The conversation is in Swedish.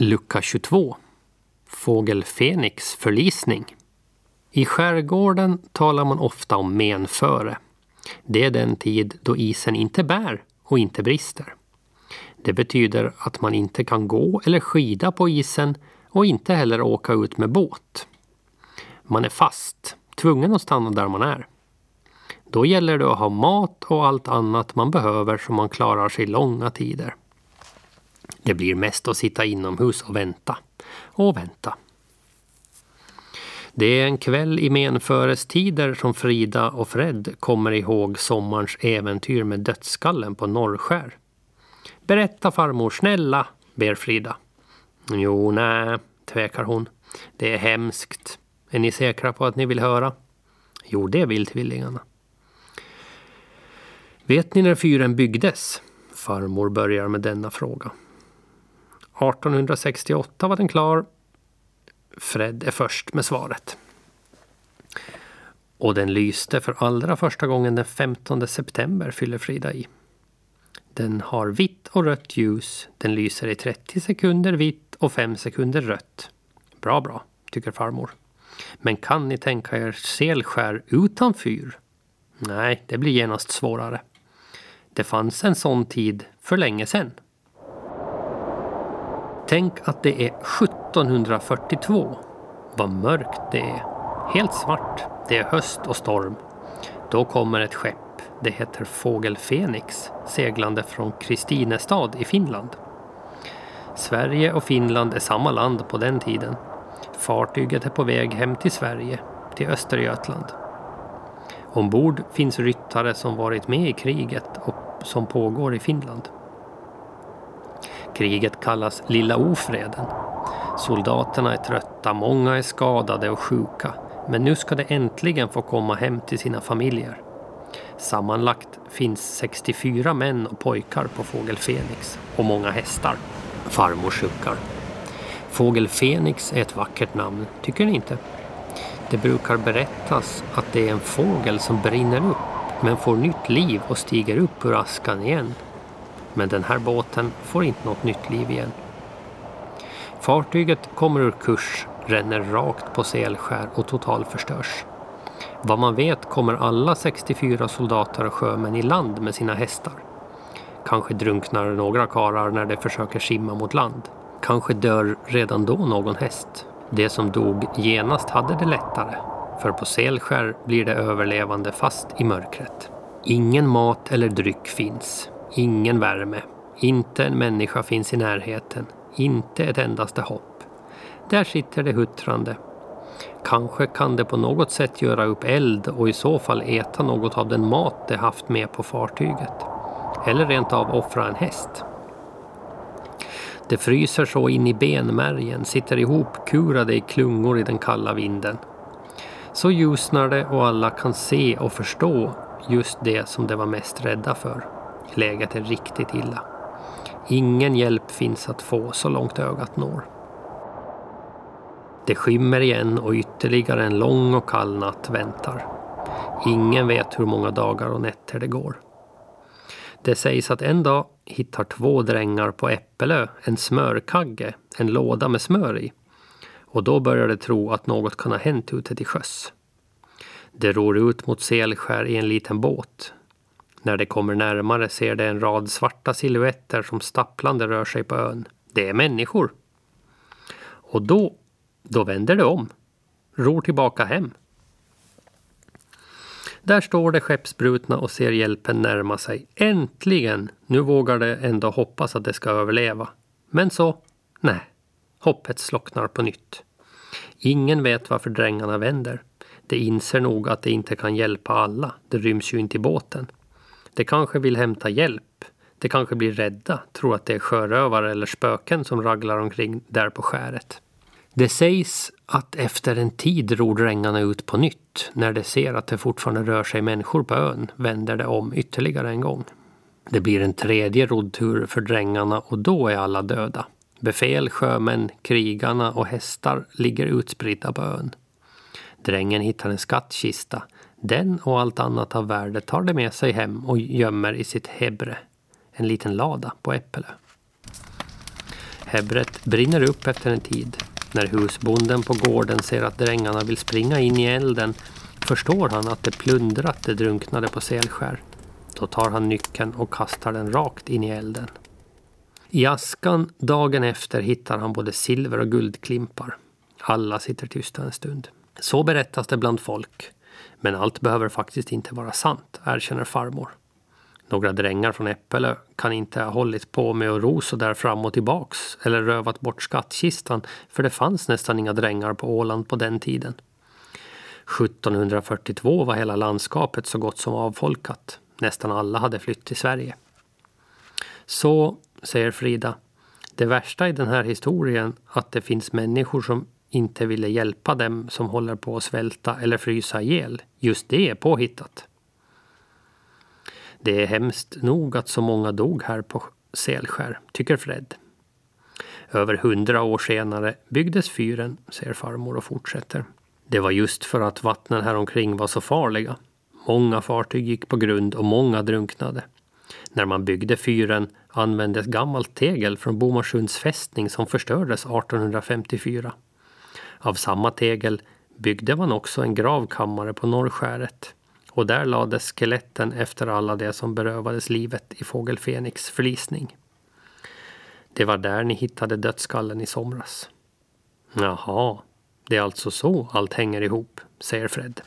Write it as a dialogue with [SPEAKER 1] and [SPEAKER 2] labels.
[SPEAKER 1] Lucka 22 Fågel Fenix förlisning I skärgården talar man ofta om menföre. Det är den tid då isen inte bär och inte brister. Det betyder att man inte kan gå eller skida på isen och inte heller åka ut med båt. Man är fast, tvungen att stanna där man är. Då gäller det att ha mat och allt annat man behöver så man klarar sig långa tider. Det blir mest att sitta inomhus och vänta. Och vänta. Det är en kväll i menförestider som Frida och Fred kommer ihåg sommarens äventyr med dödskallen på Norrskär. Berätta farmor, snälla, ber Frida. Jo, nej, tvekar hon. Det är hemskt. Är ni säkra på att ni vill höra? Jo, det vill tvillingarna. Vet ni när fyren byggdes? Farmor börjar med denna fråga. 1868 var den klar. Fred är först med svaret. Och den lyste för allra första gången den 15 september, fyller Frida i. Den har vitt och rött ljus. Den lyser i 30 sekunder vitt och 5 sekunder rött. Bra, bra, tycker farmor. Men kan ni tänka er selskär utan fyr? Nej, det blir genast svårare. Det fanns en sån tid för länge sedan. Tänk att det är 1742. Vad mörkt det är. Helt svart. Det är höst och storm. Då kommer ett skepp. Det heter Fågel Fenix, seglande från Kristinestad i Finland. Sverige och Finland är samma land på den tiden. Fartyget är på väg hem till Sverige, till Östergötland. Ombord finns ryttare som varit med i kriget och som pågår i Finland. Kriget kallas Lilla ofreden. Soldaterna är trötta, många är skadade och sjuka. Men nu ska de äntligen få komma hem till sina familjer. Sammanlagt finns 64 män och pojkar på Fågel Fenix och många hästar. Farmor suckar. Fågel Fenix är ett vackert namn, tycker ni inte? Det brukar berättas att det är en fågel som brinner upp men får nytt liv och stiger upp ur askan igen. Men den här båten får inte något nytt liv igen. Fartyget kommer ur kurs, ränner rakt på Selskär och totalförstörs. Vad man vet kommer alla 64 soldater och sjömän i land med sina hästar. Kanske drunknar några karar när de försöker simma mot land. Kanske dör redan då någon häst. De som dog genast hade det lättare. För på Selskär blir det överlevande fast i mörkret. Ingen mat eller dryck finns. Ingen värme. Inte en människa finns i närheten. Inte ett endaste hopp. Där sitter det huttrande. Kanske kan det på något sätt göra upp eld och i så fall äta något av den mat de haft med på fartyget. Eller rent av offra en häst. Det fryser så in i benmärgen, sitter ihopkurade i klungor i den kalla vinden. Så ljusnar det och alla kan se och förstå just det som de var mest rädda för. Läget är riktigt illa. Ingen hjälp finns att få så långt ögat når. Det skymmer igen och ytterligare en lång och kall natt väntar. Ingen vet hur många dagar och nätter det går. Det sägs att en dag hittar två drängar på Äppelö en smörkagge, en låda med smör i. Och då börjar de tro att något kan ha hänt ute till sjöss. De ror ut mot Selskär i en liten båt. När de kommer närmare ser de en rad svarta silhuetter som stapplande rör sig på ön. Det är människor. Och då, då vänder de om. Ror tillbaka hem. Där står de skeppsbrutna och ser hjälpen närma sig. Äntligen! Nu vågar de ändå hoppas att de ska överleva. Men så, nej. Hoppet slocknar på nytt. Ingen vet varför drängarna vänder. De inser nog att de inte kan hjälpa alla. Det ryms ju inte i båten. De kanske vill hämta hjälp. De kanske blir rädda, tror att det är sjörövare eller spöken som raglar omkring där på skäret. Det sägs att efter en tid ror drängarna ut på nytt. När de ser att det fortfarande rör sig människor på ön vänder de om ytterligare en gång. Det blir en tredje roddtur för drängarna och då är alla döda. Befäl, sjömän, krigarna och hästar ligger utspridda på ön. Drängen hittar en skattkista. Den och allt annat av värde tar de med sig hem och gömmer i sitt hebre. En liten lada på Äppelö. Hebret brinner upp efter en tid. När husbonden på gården ser att drängarna vill springa in i elden förstår han att de plundrat det drunknade på Selskär. Då tar han nyckeln och kastar den rakt in i elden. I askan dagen efter hittar han både silver och guldklimpar. Alla sitter tysta en stund. Så berättas det bland folk. Men allt behöver faktiskt inte vara sant, erkänner farmor. Några drängar från Äppelö kan inte ha hållit på med att ro så där fram och tillbaks eller rövat bort skattkistan för det fanns nästan inga drängar på Åland på den tiden. 1742 var hela landskapet så gott som avfolkat. Nästan alla hade flytt till Sverige. Så, säger Frida, det värsta i den här historien att det finns människor som inte ville hjälpa dem som håller på att svälta eller frysa ihjäl. Just det är påhittat. Det är hemskt nog att så många dog här på Selskär, tycker Fred. Över hundra år senare byggdes fyren, säger farmor och fortsätter. Det var just för att vattnen här omkring var så farliga. Många fartyg gick på grund och många drunknade. När man byggde fyren användes gammalt tegel från Bomarsunds fästning som förstördes 1854. Av samma tegel byggde man också en gravkammare på Norrskäret och där lades skeletten efter alla de som berövades livet i Fågel Fenix förlisning. Det var där ni hittade dödskallen i somras. Jaha, det är alltså så allt hänger ihop, säger Fred.